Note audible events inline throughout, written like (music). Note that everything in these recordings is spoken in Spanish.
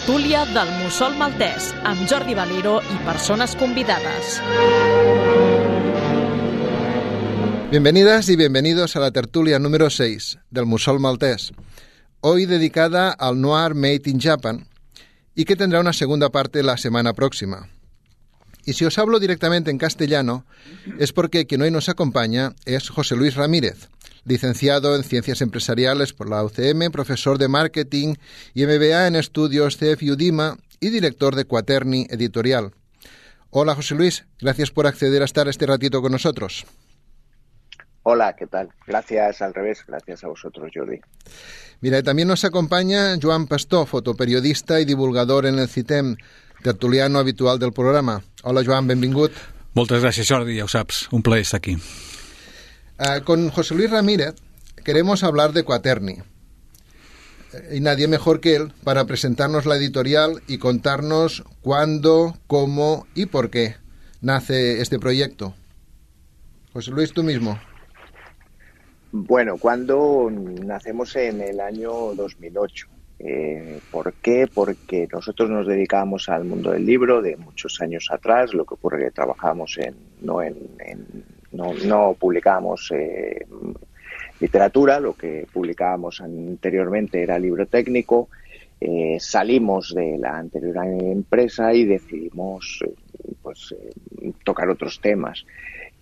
tertúlia del Mussol Maltès amb Jordi Valero y personas convidadas. Bienvenidas y bienvenidos a la tertulia número 6 del Mussol Maltés, hoy dedicada al Noir Made in Japan y que tendrá una segunda parte la semana próxima. Y si os hablo directamente en castellano, es porque quien hoy nos acompaña es José Luis Ramírez, licenciado en Ciencias Empresariales por la UCM, profesor de Marketing y MBA en Estudios CF Udima y director de Quaterni Editorial. Hola José Luis, gracias por acceder a estar este ratito con nosotros. Hola, ¿qué tal? Gracias al revés, gracias a vosotros, Jordi. Mira, también nos acompaña Joan Pastor, fotoperiodista y divulgador en el CITEM, tertuliano habitual del programa. Hola, Joan, benvingut. Moltes gràcies, Jordi, ja ho saps, un plaer estar aquí. Uh, con José Luis Ramírez queremos hablar de Quaterni. Eh, y nadie mejor que él para presentarnos la editorial y contarnos cuándo, cómo y por qué nace este proyecto. José Luis, tú mismo. Bueno, cuando nacemos en el año 2008. Eh, ¿Por qué? Porque nosotros nos dedicábamos al mundo del libro de muchos años atrás. Lo que ocurre que trabajábamos en, no, en, no, no publicábamos eh, literatura, lo que publicábamos anteriormente era libro técnico. Eh, salimos de la anterior empresa y decidimos eh, pues, eh, tocar otros temas.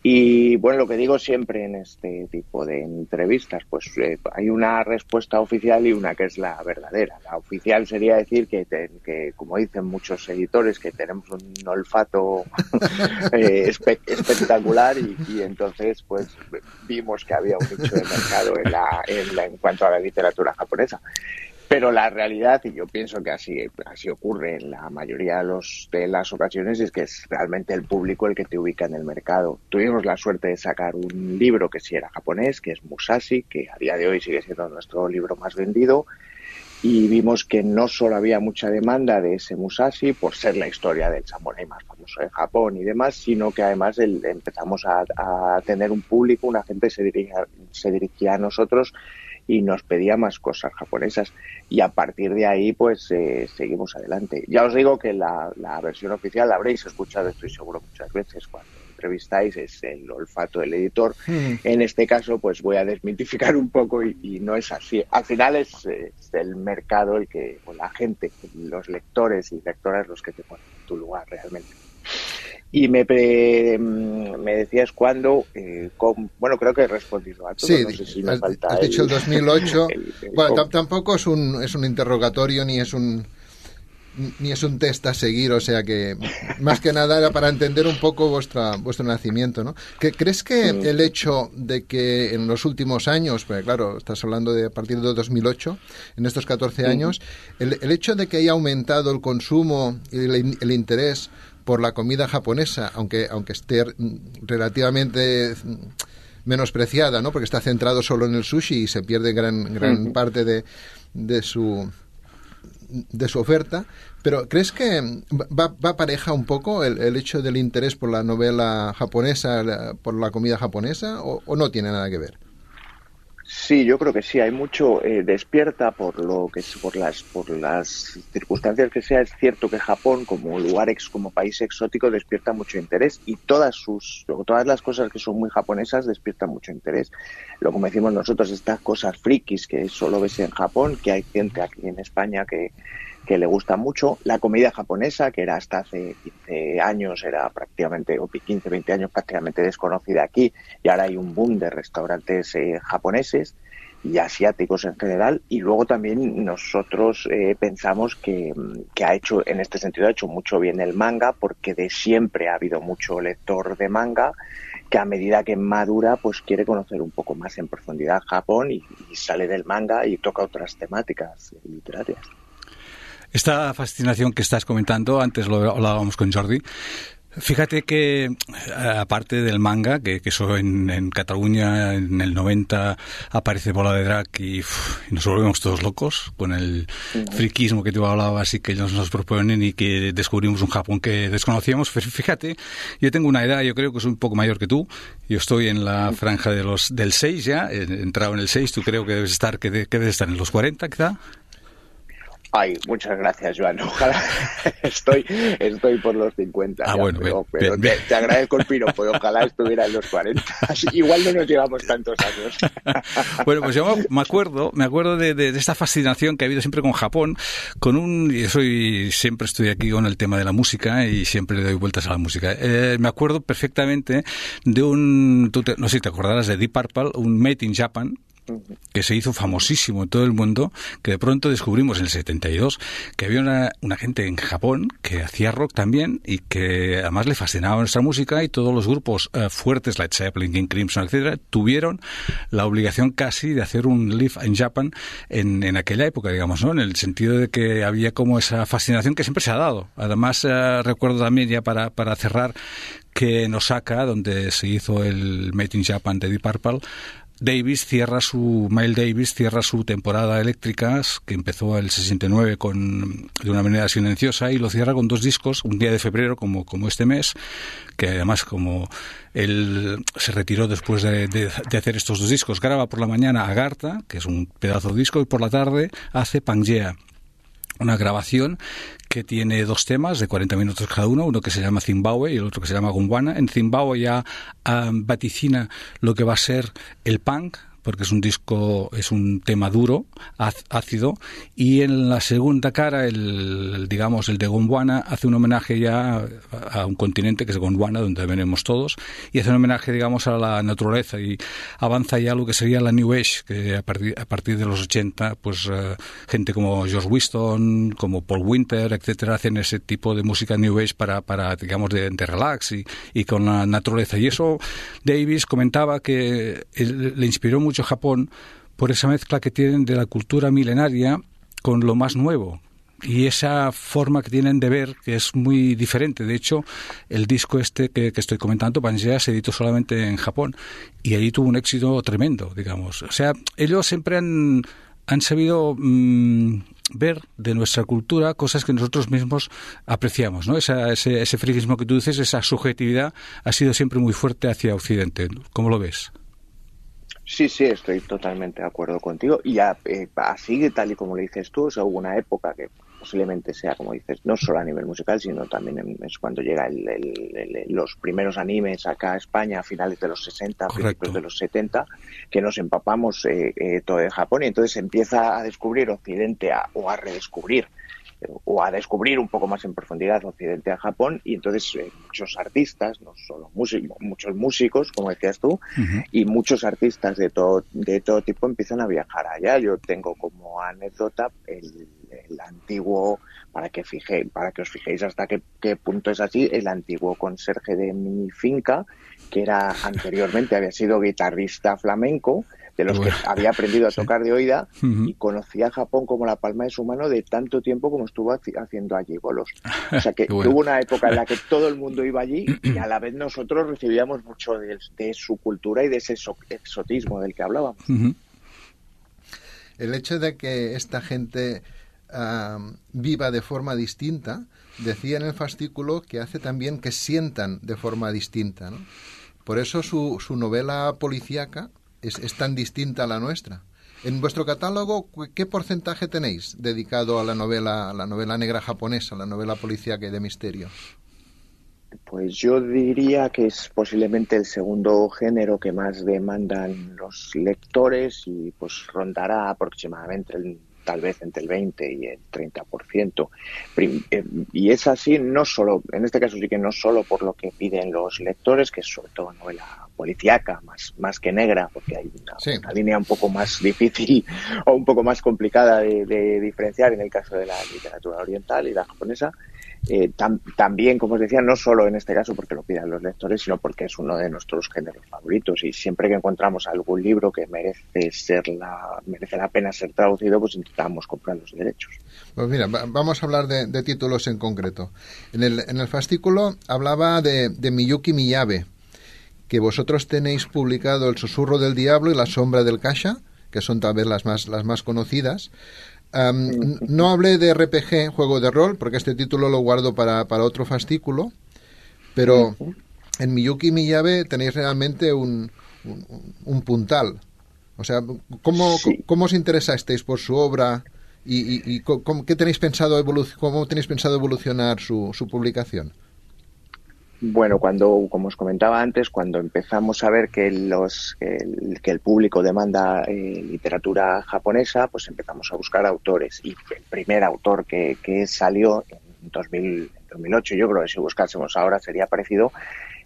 Y bueno, lo que digo siempre en este tipo de entrevistas, pues eh, hay una respuesta oficial y una que es la verdadera. La oficial sería decir que, que como dicen muchos editores, que tenemos un olfato (laughs) eh, espe espectacular y, y, entonces pues vimos que había un nicho de mercado en, la, en, la, en cuanto a la literatura japonesa. Pero la realidad, y yo pienso que así, así ocurre en la mayoría de, los, de las ocasiones, es que es realmente el público el que te ubica en el mercado. Tuvimos la suerte de sacar un libro que sí era japonés, que es Musashi, que a día de hoy sigue siendo nuestro libro más vendido, y vimos que no solo había mucha demanda de ese Musashi por ser la historia del samurái más famoso de Japón y demás, sino que además el, empezamos a, a, tener un público, una gente se dirigía, se dirigía a nosotros y nos pedía más cosas japonesas y a partir de ahí pues eh, seguimos adelante. Ya os digo que la, la, versión oficial la habréis escuchado, estoy seguro, muchas veces cuando entrevistáis, es el olfato del editor. Mm. En este caso pues voy a desmitificar un poco y, y no es así. Al final es, es, el mercado el que, o la gente, los lectores y lectoras los que te ponen en tu lugar realmente. Y me, pre, me decías cuándo, eh, con, bueno, creo que he respondido a todo. Sí, no sé si me has, falta has dicho el 2008. (laughs) El, el, bueno, tampoco es un, es un interrogatorio ni es un ni es un test a seguir, o sea que más que nada era para entender un poco vuestra, vuestro nacimiento, ¿no? ¿Crees que Mm. el hecho de que en los últimos años, pues claro, estás hablando de a partir de 2008, en estos 14 años, el, el hecho de que haya aumentado el consumo y el, el interés por la comida japonesa, aunque, aunque esté relativamente menospreciada, ¿no? Porque está centrado solo en el sushi y se pierde gran, gran parte de, de su de su oferta, pero ¿crees que va, va pareja un poco el, el, hecho del interés por la novela japonesa, la, por la comida japonesa, o, o, no tiene nada que ver? Sí, yo creo que sí. Hay mucho eh, despierta por lo que por las por las circunstancias que sea. Es cierto que Japón como lugar ex, como país exótico despierta mucho interés y todas sus todas las cosas que son muy japonesas despiertan mucho interés. Lo como decimos nosotros estas cosas frikis que solo ves en Japón, que hay gente aquí en España que que le gusta mucho. La comida japonesa, que era hasta hace 15 años, era prácticamente, o 15, 20 años prácticamente desconocida aquí, y ahora hay un boom de restaurantes eh, japoneses y asiáticos en general. Y luego también nosotros eh, pensamos que, que, ha hecho, en este sentido, ha hecho mucho bien el manga, porque de siempre ha habido mucho lector de manga que a medida que madura pues quiere conocer un poco más en profundidad Japón y, y sale del manga y toca otras temáticas literarias. Esta fascinación que estás comentando, antes lo hablábamos con Jordi, Fíjate que, aparte del manga, que, que eso en, en, Cataluña en el 90 aparece Bola de Drag y, nos volvemos todos locos con el friquismo que tú hablabas y que ellos nos proponen y que descubrimos un Japón que desconocíamos. Fíjate, yo tengo una edad, yo creo que soy un poco mayor que tú. Yo estoy en la franja de los del 6 ya, he entrado en el 6, tú creo que debes estar, que, de, que debes estar en los 40 quizá. Ay, muchas gracias, Joan. (laughs) Ojalá estoy, estoy por los 50. Ah, bueno, pero, te, agradezco el piropo y ojalá estuviera en los 40. (laughs) Igual no nos llevamos tantos años. (laughs) Bueno, pues yo me acuerdo, me acuerdo de, esta fascinación que ha habido siempre con Japón, con un, y soy, siempre estoy aquí con el tema de la música y siempre le doy vueltas a la música. Eh, me acuerdo perfectamente de un, no sé si te acordarás de Deep Purple, un Made in Japan, que se hizo famosísimo en todo el mundo, que de pronto descubrimos en el 72 que había una, gente en Japón que hacía rock también y que además le fascinaba nuestra música y todos los grupos eh, fuertes, like Zeppelin, King Crimson, etcétera, tuvieron la obligación casi de hacer un live in Japan en, en aquella época, digamos, ¿no? En el sentido de que había como esa fascinación que siempre se ha dado. Además, eh, recuerdo también ya para, para cerrar que en Osaka, donde se hizo el Made in Japan de Deep Purple, Davis cierra su Miles Davis cierra su temporada eléctricas que empezó el 69 con de una manera silenciosa y lo cierra con dos discos un día de febrero como como este mes que además como él se retiró después de, de, hacer estos dos discos graba por la mañana Agartha que es un pedazo de disco y por la tarde hace Pangea una grabación que tiene dos temas de 40 minutos cada uno, uno que se llama Zimbabue y el otro que se llama Gumbwana. En Zimbabue ya um, vaticina lo que va a ser el punk, porque es un disco, es un tema duro, ácido, y en la segunda cara, el, digamos, el de Gondwana hace un homenaje ya a un continente que es Gondwana, donde venimos todos, y hace un homenaje, digamos, a la naturaleza y avanza ya lo que sería la New Age, que a partir, a partir de los 80, pues eh, gente como George Winston, como Paul Winter, etcétera, hacen ese tipo de música New Age para, para digamos, de, relax y, y, con la naturaleza. Y eso Davis comentaba que le inspiró mucho Japón por esa mezcla que tienen de la cultura milenaria con lo más nuevo, y esa forma que tienen de ver que es muy diferente. De hecho, el disco este que, estoy comentando, Pangea, se editó solamente en Japón y allí tuvo un éxito tremendo, digamos. O sea, ellos siempre han, han sabido mm, ver de nuestra cultura cosas que nosotros mismos apreciamos, ¿no? ese, ese friquismo que tú dices, esa subjetividad ha sido siempre muy fuerte hacia Occidente. ¿Cómo lo ves? Sí, sí, estoy totalmente de acuerdo contigo. Y ya, eh, así, tal y como lo dices tú, o hubo una época que posiblemente sea, como dices, no solo a nivel musical, sino también es cuando llega los primeros animes acá a España a finales de los 60, principios de los 70, que nos empapamos eh, eh, todo de Japón y entonces empieza a descubrir Occidente o a redescubrir o a descubrir un poco más en profundidad Occidente a Japón y entonces eh, muchos artistas, no solo músicos, muchos músicos, como decías tú, y muchos artistas de todo, de todo tipo empiezan a viajar allá. Yo tengo como anécdota el, antiguo, para que fije, para que os fijéis hasta qué, qué punto es así, el antiguo conserje de mi finca, que era anteriormente, había sido guitarrista flamenco, de los que había aprendido a (laughs) tocar de oída y conocía Japón como la palma de su mano de tanto tiempo como estuvo haciendo allí bolos. (laughs) O sea que hubo una época en la que todo el mundo iba allí y a (clears throat) la vez nosotros recibíamos mucho de, su cultura y de ese exotismo del que hablábamos. El hecho de que esta gente viva de forma distinta, decía en el fascículo que hace también que sientan de forma distinta. Por eso su, su novela policíaca es, tan distinta a la nuestra. En vuestro catálogo, ¿qué porcentaje tenéis dedicado a la novela, a la novela negra japonesa, a la novela policíaca y de misterio? Pues yo diría que es posiblemente el segundo género que más demandan los lectores y pues rondará aproximadamente el tal vez entre el 20 y el 30%. Eh, y es así no solo, en este caso sí que no solo por lo que piden los lectores, que es sobre todo novela policíaca, más, más que negra, porque hay una, línea un poco más (laughs) difícil o un poco más complicada de diferenciar en el caso de la literatura oriental y la japonesa, eh, también, como os decía, no solo en este caso porque lo pidan los lectores, sino porque es uno de nuestros géneros favoritos y siempre que encontramos algún libro que merece ser la, merece la pena ser traducido, pues intentamos comprar los derechos. Pues mira, vamos a hablar de, títulos en concreto. En el, en el fascículo hablaba de, de Miyuki Miyabe, que vosotros tenéis publicado El susurro del diablo y La sombra del kasha, que son tal vez las más, las más conocidas. No hablé de RPG, juego de rol, porque este título lo guardo para, para otro fascículo, pero en Miyuki Miyabe tenéis realmente un, un, puntal. O sea, ¿cómo, ¿cómo os interesasteis por su obra ¿Y, cómo, qué tenéis pensado cómo tenéis pensado evolucionar su, su publicación? Bueno, cuando, como os comentaba antes, cuando empezamos a ver que, los, el, que el público demanda eh, literatura japonesa, pues empezamos a buscar autores. Y el primer autor que, que salió en 2000, 2008, yo creo que si buscásemos ahora sería parecido,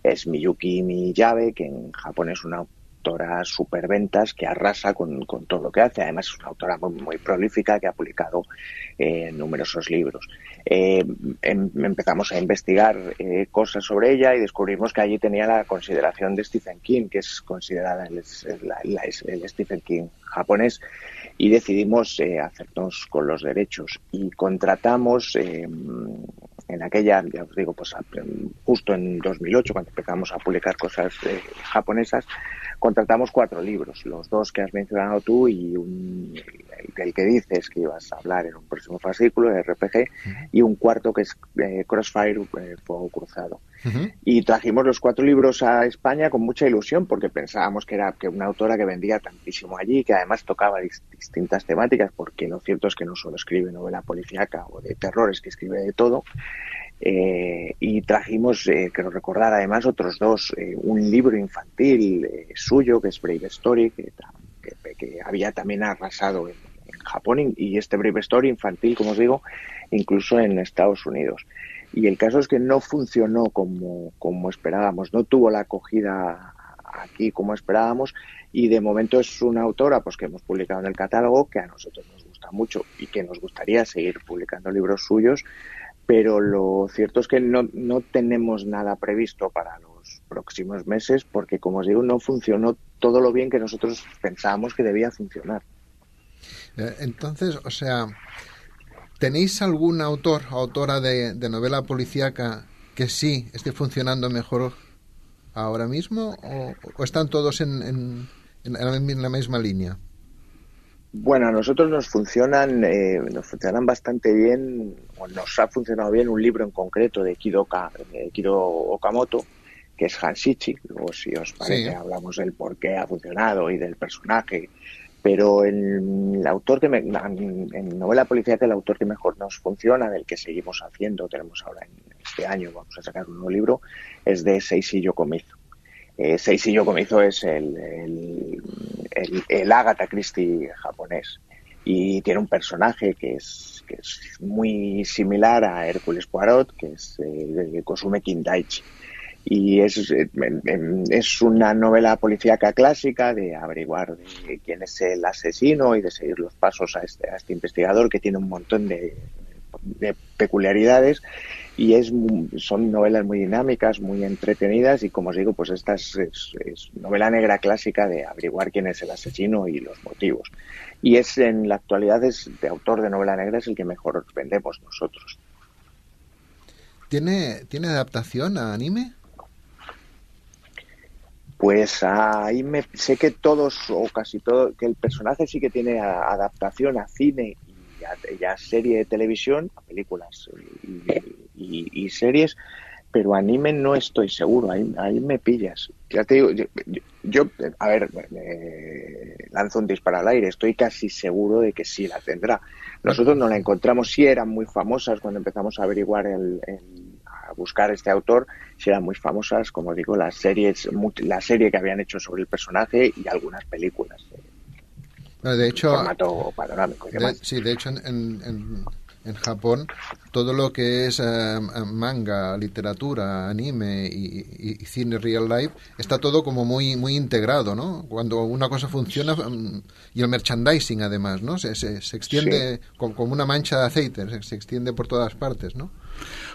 es Miyuki Miyabe, que en Japón es una autora superventas que arrasa con, con, todo lo que hace. Además, es una autora muy, prolífica que ha publicado eh, numerosos libros. Eh, em, empezamos a investigar eh, cosas sobre ella y descubrimos que allí tenía la consideración de Stephen King, que es considerada el, el Stephen King japonés, y decidimos hacernos con los derechos. Y contratamos en aquella, ya os digo, pues justo en 2008, cuando empezamos a publicar cosas japonesas, contratamos cuatro libros, los dos que has mencionado tú y un, el, que dices que ibas a hablar en un próximo fascículo RPG y un cuarto que es eh, Crossfire eh, Fuego Cruzado. Y trajimos los cuatro libros a España con mucha ilusión porque pensábamos que era que una autora que vendía tantísimo allí, que además tocaba distintas temáticas, porque lo cierto es que no solo escribe novela policíaca o de terrores, que escribe de todo. Eh, y trajimos, eh, que nos recordar además otros dos, eh, un libro infantil suyo que es Brave Story, que, que, había también arrasado en, Japón y este Brave Story infantil, como os digo, incluso en Estados Unidos. Y el caso es que no funcionó como, como esperábamos, no tuvo la acogida aquí como esperábamos y de momento es una autora pues que hemos publicado en el catálogo que a nosotros nos gusta mucho y que nos gustaría seguir publicando libros suyos pero lo cierto es que no, no tenemos nada previsto para los próximos meses porque, como os digo, no funcionó todo lo bien que nosotros pensábamos que debía funcionar. Eh, entonces, o sea, ¿tenéis algún autor o autora de, novela policíaca que sí esté funcionando mejor ahora mismo o, están todos en, en, en la misma línea? Bueno, a nosotros nos funcionan, eh, nos funcionan bastante bien, o nos ha funcionado bien un libro en concreto de Kido, Okamoto, que es Hanshichi. Luego, si os parece, hablamos del por qué ha funcionado y del personaje. Pero el, autor que en novela policial el autor que mejor nos funciona, del que seguimos haciendo, tenemos ahora en este año, vamos a sacar un nuevo libro, es de Seishi Yokomizu. Eh, Seishi Yokomizu es el, el, el, Agatha Christie japonés y tiene un personaje que es, que es muy similar a Hércules Poirot, que es eh, Kosume Kindaichi. Y es, eh, es una novela policíaca clásica de averiguar quién es el asesino y de seguir los pasos a este, a este investigador que tiene un montón de, de peculiaridades y es son novelas muy dinámicas, muy entretenidas y como os digo, pues esta es, novela negra clásica de averiguar quién es el asesino y los motivos. Y es en la actualidad es de autor de novela negra es el que mejor vendemos nosotros. ¿Tiene, ¿tiene adaptación a anime? Pues ahí me, sé que todos o casi todo, que el personaje sí que tiene adaptación a cine ya, serie de televisión, a películas y, series, pero anime no estoy seguro, ahí, ahí me pillas. Ya te digo, yo, a ver, lanzo un disparo al aire, estoy casi seguro de que sí la tendrá. Nosotros no la encontramos, sí eran muy famosas cuando empezamos a averiguar el, a buscar este autor, sí eran muy famosas, como digo, las series, la serie que habían hecho sobre el personaje y algunas películas de hecho, formato panorámico. sí, de hecho en, en, Japón todo lo que es eh, manga, literatura, anime y, cine real life está todo como muy muy integrado, ¿no? Cuando una cosa funciona mm, y el merchandising además, ¿no? Se, se, extiende como, una mancha de aceite, se extiende por todas partes, ¿no?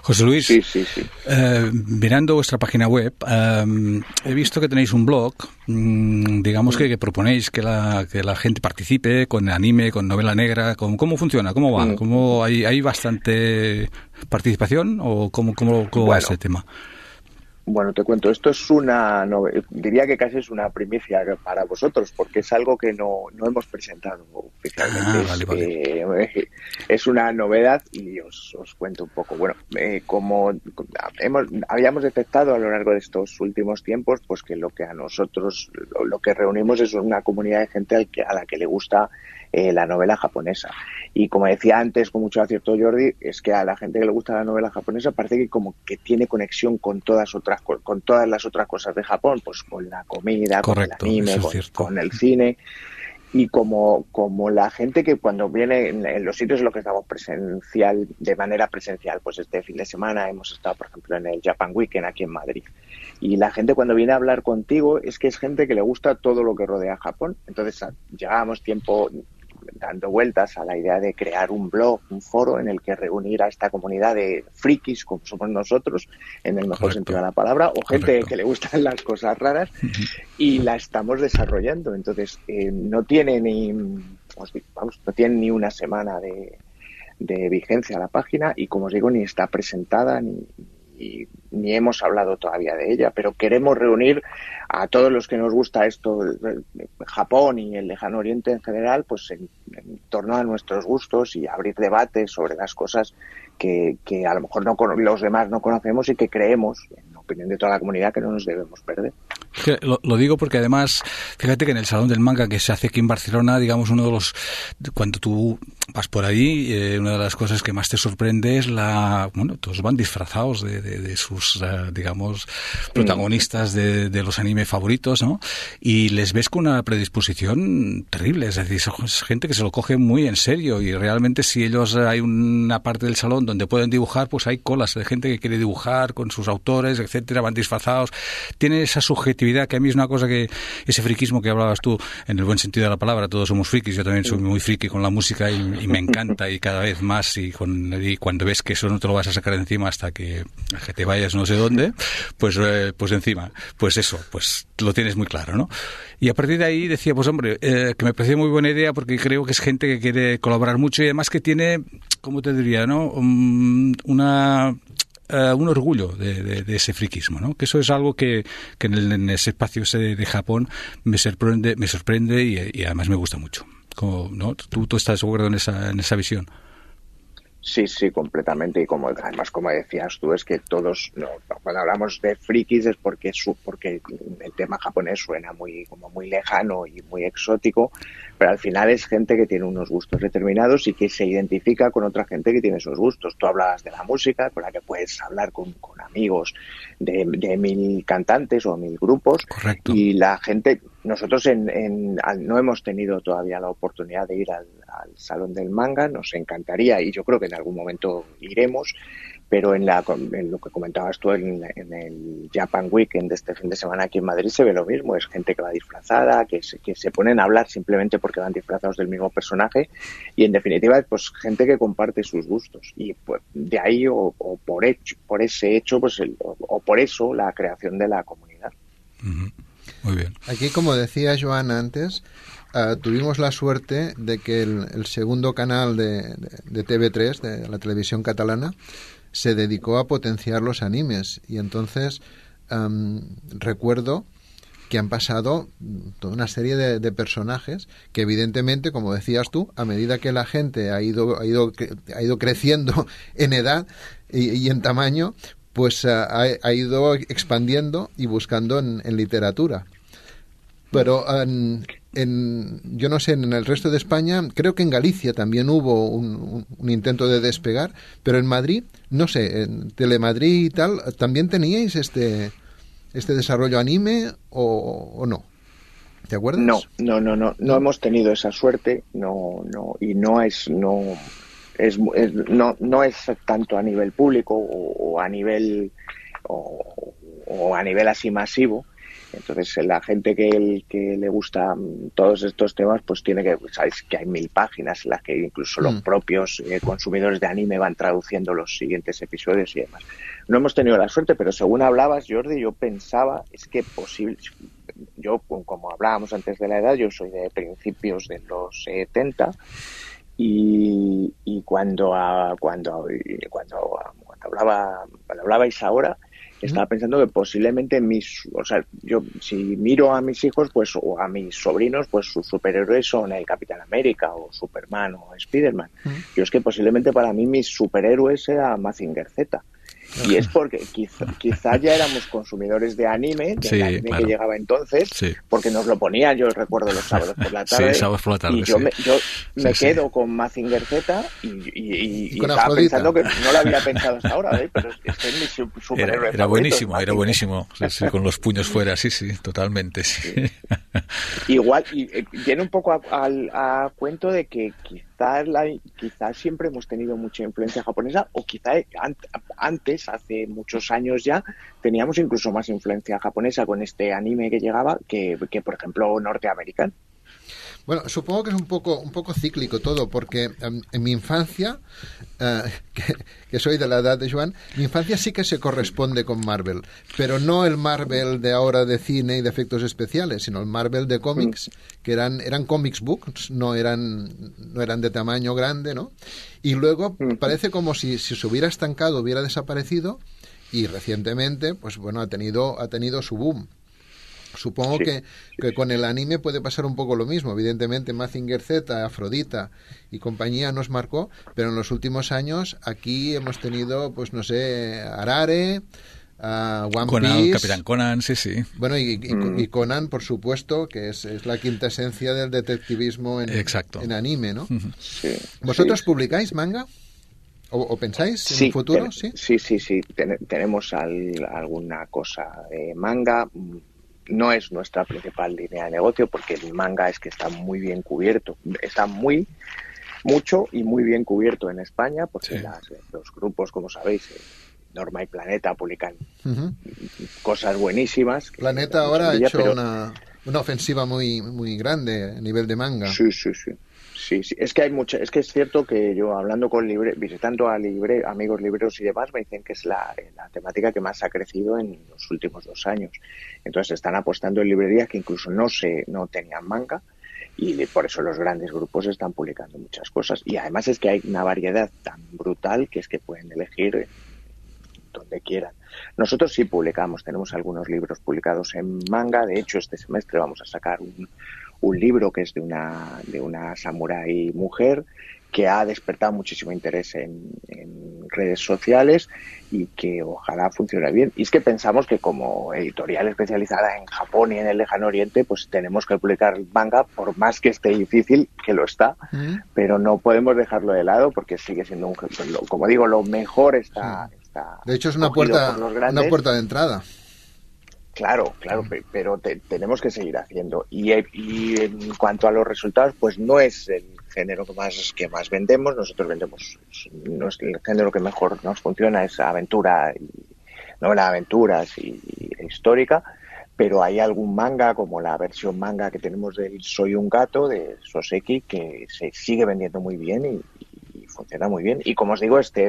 José Luis, eh, mirando vuestra página web, eh, he visto que tenéis un blog, mm, digamos que, proponéis que la, que la gente participe con anime, con novela negra, con, ¿cómo funciona? ¿Cómo va? Mm. ¿Cómo, hay, ¿Hay bastante participación o cómo, cómo, va ese tema? Bueno, te cuento, esto es una, diría que casi es una primicia para vosotros, porque es algo que no, no hemos presentado oficialmente. Ah, es, es, una novedad y os, os cuento un poco. Bueno, eh, como hemos, habíamos detectado a lo largo de estos últimos tiempos, pues que lo que a nosotros, lo, que reunimos es una comunidad de gente al que, a la que le gusta eh, la novela japonesa. Y como decía antes, con mucho acierto Jordi, es que a la gente que le gusta la novela japonesa parece que como que tiene conexión con todas otras con todas las otras cosas de Japón, pues con la comida, con el anime, con, el cine y como, como la gente que cuando viene en, los sitios en los que estamos presencial, de manera presencial, pues este fin de semana hemos estado, por ejemplo, en el Japan Weekend aquí en Madrid. Y la gente cuando viene a hablar contigo es que es gente que le gusta todo lo que rodea a Japón. Entonces, llevábamos tiempo dando vueltas a la idea de crear un blog, un foro en el que reunir a esta comunidad de frikis como somos nosotros, en el mejor sentido de la palabra, o gente que le gustan las cosas raras, y la estamos desarrollando. Entonces, eh, no tiene ni, vamos, no tiene ni una semana de, de vigencia la página y, como os digo, ni está presentada ni, ni hemos hablado todavía de ella, pero queremos reunir a todos los que nos gusta esto, Japón y el lejano oriente en general, pues en, torno a nuestros gustos y abrir debates sobre las cosas que, que a lo mejor no, los demás no conocemos y que creemos, en opinión de toda la comunidad, que no nos debemos perder. Lo, digo porque además, fíjate que en el Salón del Manga que se hace aquí en Barcelona, digamos, uno de los, cuando tú vas por ahí, eh, una de las cosas que más te sorprende es la, bueno, todos van disfrazados de, de, sus, eh, digamos, protagonistas de, de, los anime favoritos, ¿no? Y les ves con una predisposición terrible, es decir, es gente que se lo coge muy en serio y realmente si ellos eh, hay una parte del salón donde pueden dibujar, pues hay colas de gente que quiere dibujar con sus autores, etcétera, van disfrazados, tienen esa subjetividad que a mí es una cosa que ese friquismo que hablabas tú, en el buen sentido de la palabra, todos somos frikis, yo también soy muy friki con la música y, me encanta y cada vez más y, cuando ves que eso no te lo vas a sacar encima hasta que, te vayas no sé dónde, pues, eh, pues encima, pues eso, pues lo tienes muy claro, ¿no? Y a partir de ahí decía, pues hombre, eh, que me pareció muy buena idea porque creo que es gente que quiere colaborar mucho y además que tiene, ¿cómo te diría, no? Um, una eh, un orgullo de, ese friquismo, ¿no? Que eso es algo que, que en, ese espacio ese de, Japón me sorprende, me sorprende y, además me gusta mucho. Como, ¿no? ¿Tú, ¿Tú, estás de acuerdo en esa, en esa visión? Sí, sí, completamente. Y como además, como decías tú, es que todos, cuando hablamos de frikis es porque, su, porque el tema japonés suena muy, como muy lejano y muy exótico, pero al final es gente que tiene unos gustos determinados y que se identifica con otra gente que tiene esos gustos. Tú hablabas de la música, con la que puedes hablar con, con amigos de, de, mil cantantes o mil grupos. Correcto. Y la gente, nosotros en, en, no hemos tenido todavía la oportunidad de ir al, al Salón del Manga, nos encantaría y yo creo que en algún momento iremos pero en, la, en lo que comentabas tú en, el Japan Weekend de este fin de semana aquí en Madrid se ve lo mismo, es gente que va disfrazada, que se, que se ponen a hablar simplemente porque van disfrazados del mismo personaje y en definitiva pues gente que comparte sus gustos y pues de ahí o, por hecho, por ese hecho pues o, por eso la creación de la comunidad. Muy bien. Aquí como decía Joan antes, uh, tuvimos la suerte de que el, segundo canal de, de, de TV3, de la televisión catalana, se dedicó a potenciar los animes y entonces recuerdo que han pasado toda una serie de, personajes que evidentemente, como decías tú, a medida que la gente ha ido, ha ido, ha ido creciendo (laughs) en edad y, en tamaño, pues ha, ha, ido expandiendo y buscando en, en literatura. Pero en, yo no sé, en el resto de España, creo que en Galicia también hubo un, intento de despegar, pero en Madrid, no sé, en Telemadrid y tal, ¿también teníais este, este desarrollo anime o, no? ¿Te acuerdas? No, no, no, no, no hemos tenido esa suerte, no, no, y no es, no, es, no, no es tanto a nivel público o, a nivel, o, o a nivel así masivo, entonces, la gente que, que le gusta todos estos temas, pues tiene que, sabéis que hay mil páginas en las que incluso los mm. propios eh, consumidores de anime van traduciendo los siguientes episodios y demás. No hemos tenido la suerte, pero según hablabas, Jordi, yo pensaba, es que posible, yo, como hablábamos antes de la edad, yo soy de principios de los 70 y, y cuando, cuando, cuando, cuando, hablaba, cuando hablabais ahora, estaba pensando que posiblemente mis, o sea, yo si miro a mis hijos, pues o a mis sobrinos, pues sus superhéroes son el Capitán América o Superman o Spiderman. Yo es que posiblemente para mí mis superhéroes era Mazinger Z. Y es porque quizá, ya éramos consumidores de anime, de anime que llegaba entonces, porque nos lo ponían, yo recuerdo los sábados por la tarde. Y yo me, yo me quedo con Mazinger Z y, y, estaba pensando que no lo había pensado hasta ahora, ¿eh? pero es que es mi superhéroe. Era, era buenísimo, era buenísimo. con los puños fuera, sí, sí, totalmente. Sí. Igual, y eh, viene un poco a, cuento de que quizás, la, quizás siempre hemos tenido mucha influencia japonesa o quizá antes, hace muchos años ya, teníamos incluso más influencia japonesa con este anime que llegaba que, que por ejemplo, norteamericano. Bueno, supongo que es un poco, un poco cíclico todo, porque em, en mi infancia, eh, (laughs) que, soy de la edad de Joan, mi infancia sí que se corresponde con Marvel, pero no el Marvel de ahora de cine y de efectos especiales, sino el Marvel de cómics, mm. que eran, eran comics books, no eran, no eran de tamaño grande, ¿no? Y luego mm. parece como si, si se hubiera estancado, hubiera desaparecido, y recientemente, pues bueno, ha tenido, ha tenido su boom. Supongo que, que, con el anime puede pasar un poco lo mismo. Evidentemente, Mazinger Z, Afrodita y compañía nos marcó, pero en los últimos años aquí hemos tenido, pues no sé, Arare, uh, One Conan, Piece. Capitán Conan, sí, sí. Bueno, y, y, mm. Conan, por supuesto, que es, es, la quinta esencia del detectivismo en, en anime, ¿no? Sí. ¿Vosotros publicáis manga? ¿O, pensáis en el futuro? sí, sí, sí. sí. tenemos alguna cosa de manga no es nuestra principal línea de negocio porque el manga es que está muy bien cubierto, está muy mucho y muy bien cubierto en España porque los grupos, como sabéis, eh, Norma y Planeta publican cosas buenísimas. Planeta ahora ha hecho una, una ofensiva muy, muy grande a nivel de manga. Sí, sí, sí. Sí, sí, es que hay mucha, es que es cierto que yo hablando con libre, visitando a libre, amigos libreros y demás, me dicen que es la, temática que más ha crecido en los últimos dos años. Entonces están apostando en librerías que incluso no se, no tenían manga y por eso los grandes grupos están publicando muchas cosas. Y además es que hay una variedad tan brutal que es que pueden elegir donde quieran. Nosotros sí publicamos, tenemos algunos libros publicados en manga. De hecho, este semestre vamos a sacar un, un libro que es de una, de una samurái mujer que ha despertado muchísimo interés en, redes sociales y que ojalá funcione bien. Y es que pensamos que como editorial especializada en Japón y en el lejano oriente, pues tenemos que publicar manga, por más que esté difícil, que lo está, pero no podemos dejarlo de lado porque sigue siendo un, como digo, lo mejor está. está de hecho es una puerta, una puerta de entrada. Claro, claro, pero tenemos que seguir haciendo. Y, en cuanto a los resultados, pues no es el género que más que más vendemos. Nosotros vendemos, no es el género que mejor nos funciona es aventura y novela de aventuras y, histórica. Pero hay algún manga, como la versión manga que tenemos del Soy un gato de Soseki, que se sigue vendiendo muy bien y, funciona muy bien. Y como os digo, este,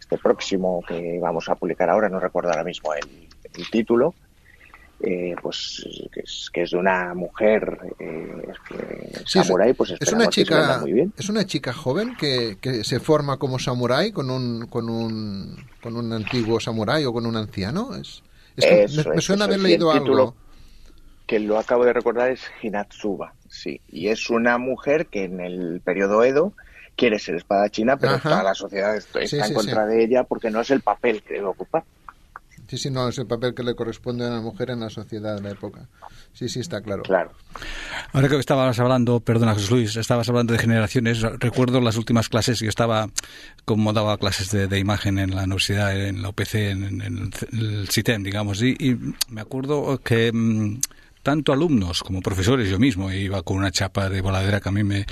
este próximo que vamos a publicar ahora, no recuerdo ahora mismo el título, eh, pues que es, que es, de una mujer eh, samurai, pues es una chica es una chica joven que, que, se forma como samurái con un con un con un antiguo samurái o con un anciano es, me, suena haber leído algo. que lo acabo de recordar es Hinatsuba sí. Y es una mujer que en el periodo Edo quiere ser espadachina pero toda la sociedad está, en contra de ella porque no es el papel que debe ocupar Sí, sí, no, es el papel que le corresponde a la mujer en la sociedad de la época. Sí, sí, está claro. Claro. Ahora que estabas hablando, perdona José Luis, estabas hablando de generaciones, recuerdo las últimas clases, yo estaba, como daba clases de, imagen en la universidad, en la UPC, en, el CITEM, digamos, y, y me acuerdo que mm, tanto alumnos como profesores, yo mismo iba con una chapa de voladera que a mí me,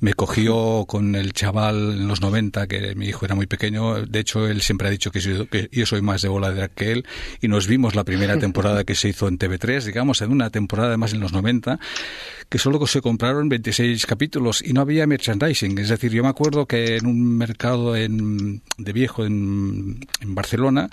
me cogió con el chaval en los 90, que mi hijo era muy pequeño. De hecho, él siempre ha dicho que, que yo soy más de voladera que él. Y nos vimos la primera (laughs) temporada que se hizo en TV3, digamos, en una temporada además en los 90, que solo se compraron 26 capítulos y no había merchandising. Es decir, yo me acuerdo que en un mercado en, de viejo en, en Barcelona,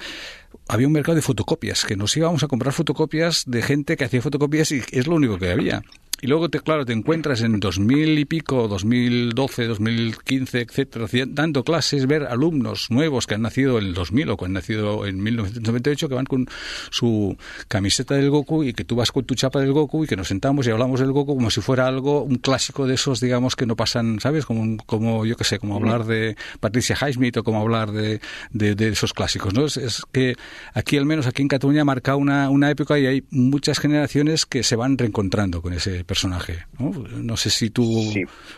había un mercado de fotocopias, que nos íbamos a comprar fotocopias de gente que hacía fotocopias y es lo único que había. Y luego, te, claro, te encuentras en 2000 y pico, 2012, 2015, etcétera, dando clases, ver alumnos nuevos que han nacido en el 2000 o que han nacido en 1998 que van con su camiseta del Goku y que tú vas con tu chapa del Goku y que nos sentamos y hablamos del Goku como si fuera algo, un clásico de esos, digamos, que no pasan, ¿sabes? Como, como yo qué sé, como hablar de Patricia Highsmith o como hablar de, de, esos clásicos, ¿no? Es, que aquí, al menos aquí en Cataluña, ha marcado una, una época y hay muchas generaciones que se van reencontrando con ese personaje, ¿no? No sé si tú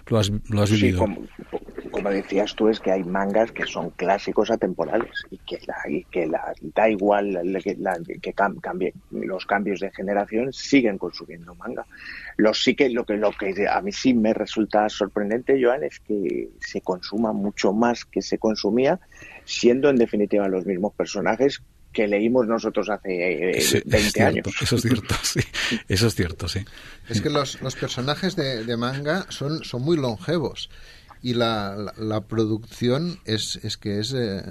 lo, has, lo has vivido. como, decías tú, es que hay mangas que son clásicos atemporales y que, la, que la, da igual que, cambie, los cambios de generación, siguen consumiendo manga. Lo sí que lo que lo que a mí sí me resulta sorprendente, Joan, es que se consuma mucho más que se consumía, siendo en definitiva los mismos personajes que leímos nosotros hace 20 eh, años. Eso es cierto, (laughs) sí. Eso es cierto, sí. Es que los, los personajes de, manga son, son muy longevos y la, la, producción es, es que es eh,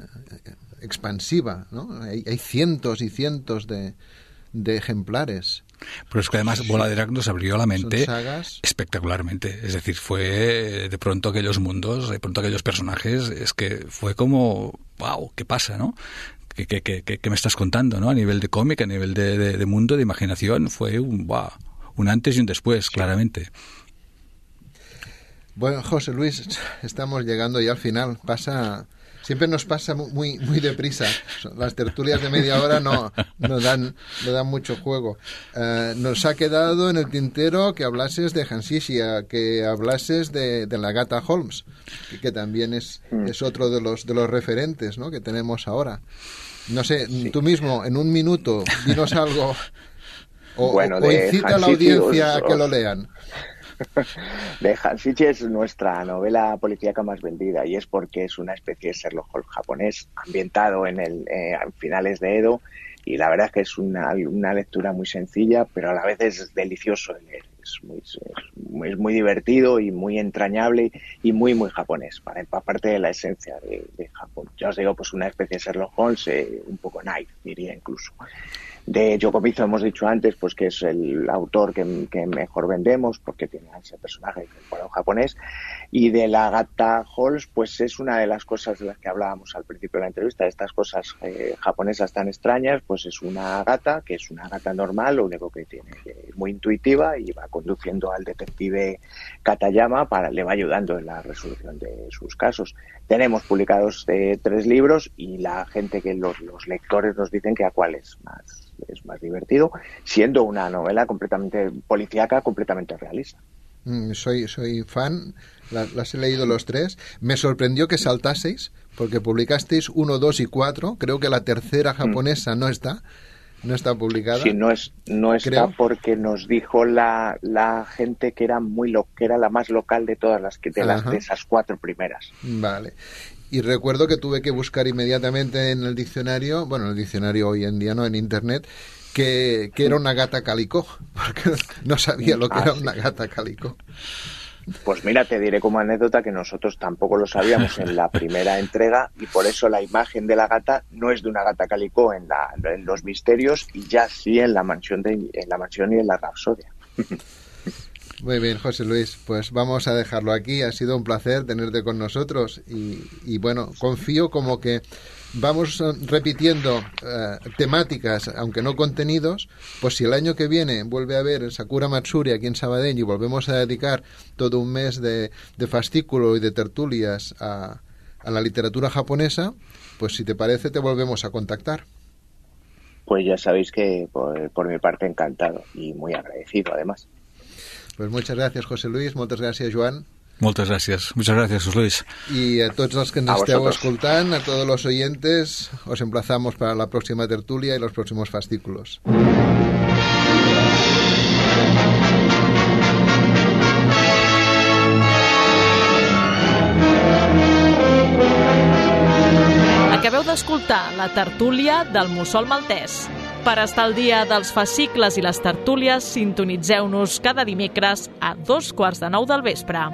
expansiva, ¿no? Hay, hay, cientos y cientos de, de ejemplares. Pero es que además Bola de Drag nos abrió la mente espectacularmente. Es decir, fue de pronto aquellos mundos, de pronto aquellos personajes, es que fue como, wow, ¿qué pasa, no? ¿Qué, qué, qué, me estás contando, no? A nivel de cómic, a nivel de, de, mundo, de imaginación, fue un, wow, un antes y un después, claramente. Bueno, José Luis, estamos llegando ya al final. Pasa siempre nos pasa muy muy deprisa. Las tertulias de media hora no, no, dan, no dan mucho juego. Eh, nos ha quedado en el tintero que hablases de Hansisia, que hablases de, de la gata Holmes, que, también es, mm. es otro de los, de los referentes ¿no? que tenemos ahora. No sé, tú mismo, en un minuto, dinos algo o, incita a la audiencia a que lo lean. (laughs) de Hansich es nuestra novela policíaca más vendida y es porque es una especie de Sherlock Holmes japonés ambientado en el eh, finales de Edo y la verdad es que es una, una, lectura muy sencilla pero a la vez es delicioso de leer. Es muy, es muy, divertido y muy entrañable y muy muy japonés para parte de la esencia de, Japón. Ya os digo pues una especie de Sherlock Holmes eh, un poco night diría incluso de Yokomizo hemos dicho antes pues que es el autor que, mejor vendemos porque tiene ese personaje japonés. Y de la gata Halls pues es una de las cosas de las que hablábamos al principio de la entrevista. Estas cosas eh, japonesas tan extrañas pues es una gata que es una gata normal lo único que tiene es muy intuitiva y va conduciendo al detective Katayama para le va ayudando en la resolución de sus casos. Tenemos publicados eh, tres libros y la gente que los, los lectores nos dicen que a cuál es más es más divertido, siendo una novela completamente policíaca, completamente realista. Mm, soy, soy fan, las, he leído los tres. Me sorprendió que saltaseis, porque publicasteis uno, dos y cuatro. Creo que la tercera mm. japonesa no está. No está publicada. Sí, no, es, no está porque nos dijo la, la gente que era muy lo, que era la más local de todas las que de, las, de esas cuatro primeras. Vale. Y recuerdo que tuve que buscar inmediatamente en el diccionario, bueno, en el diccionario hoy en día no, en internet, que, era una gata calicó, (laughs) porque no sabía lo que era ah, una gata calicó. Pues mira, te diré como anécdota que nosotros tampoco lo sabíamos en la primera (laughs) entrega y por eso la imagen de la gata no es de una gata calicó en, la, en los misterios y ya sí en la mansión de, en la mansión y en la rapsodia. (laughs) Muy bien, José Luis, pues vamos a dejarlo aquí. Ha sido un placer tenerte con nosotros y, bueno, confío como que vamos repitiendo eh, temáticas, aunque no contenidos, pues si el año que viene vuelve a haber Sakura Matsuri aquí en Sabadell y volvemos a dedicar todo un mes de, fascículo y de tertulias a, a la literatura japonesa, pues si te parece te volvemos a contactar. Pues ya sabéis que por mi parte encantado y muy agradecido además. Pues muchas gracias, José Luis. Muchas gracias, Joan. Muchas gracias. Muchas gracias, José Luis. Y a todos los que nos estén escuchando, a todos los oyentes, os emplazamos para la próxima tertulia y los próximos fascículos. Acabeu d'escoltar la tertúlia del Mussol Maltès. Per estar al dia dels fascicles i les tertúlies, sintonitzeu-nos cada dimecres a dos quarts de nou del vespre.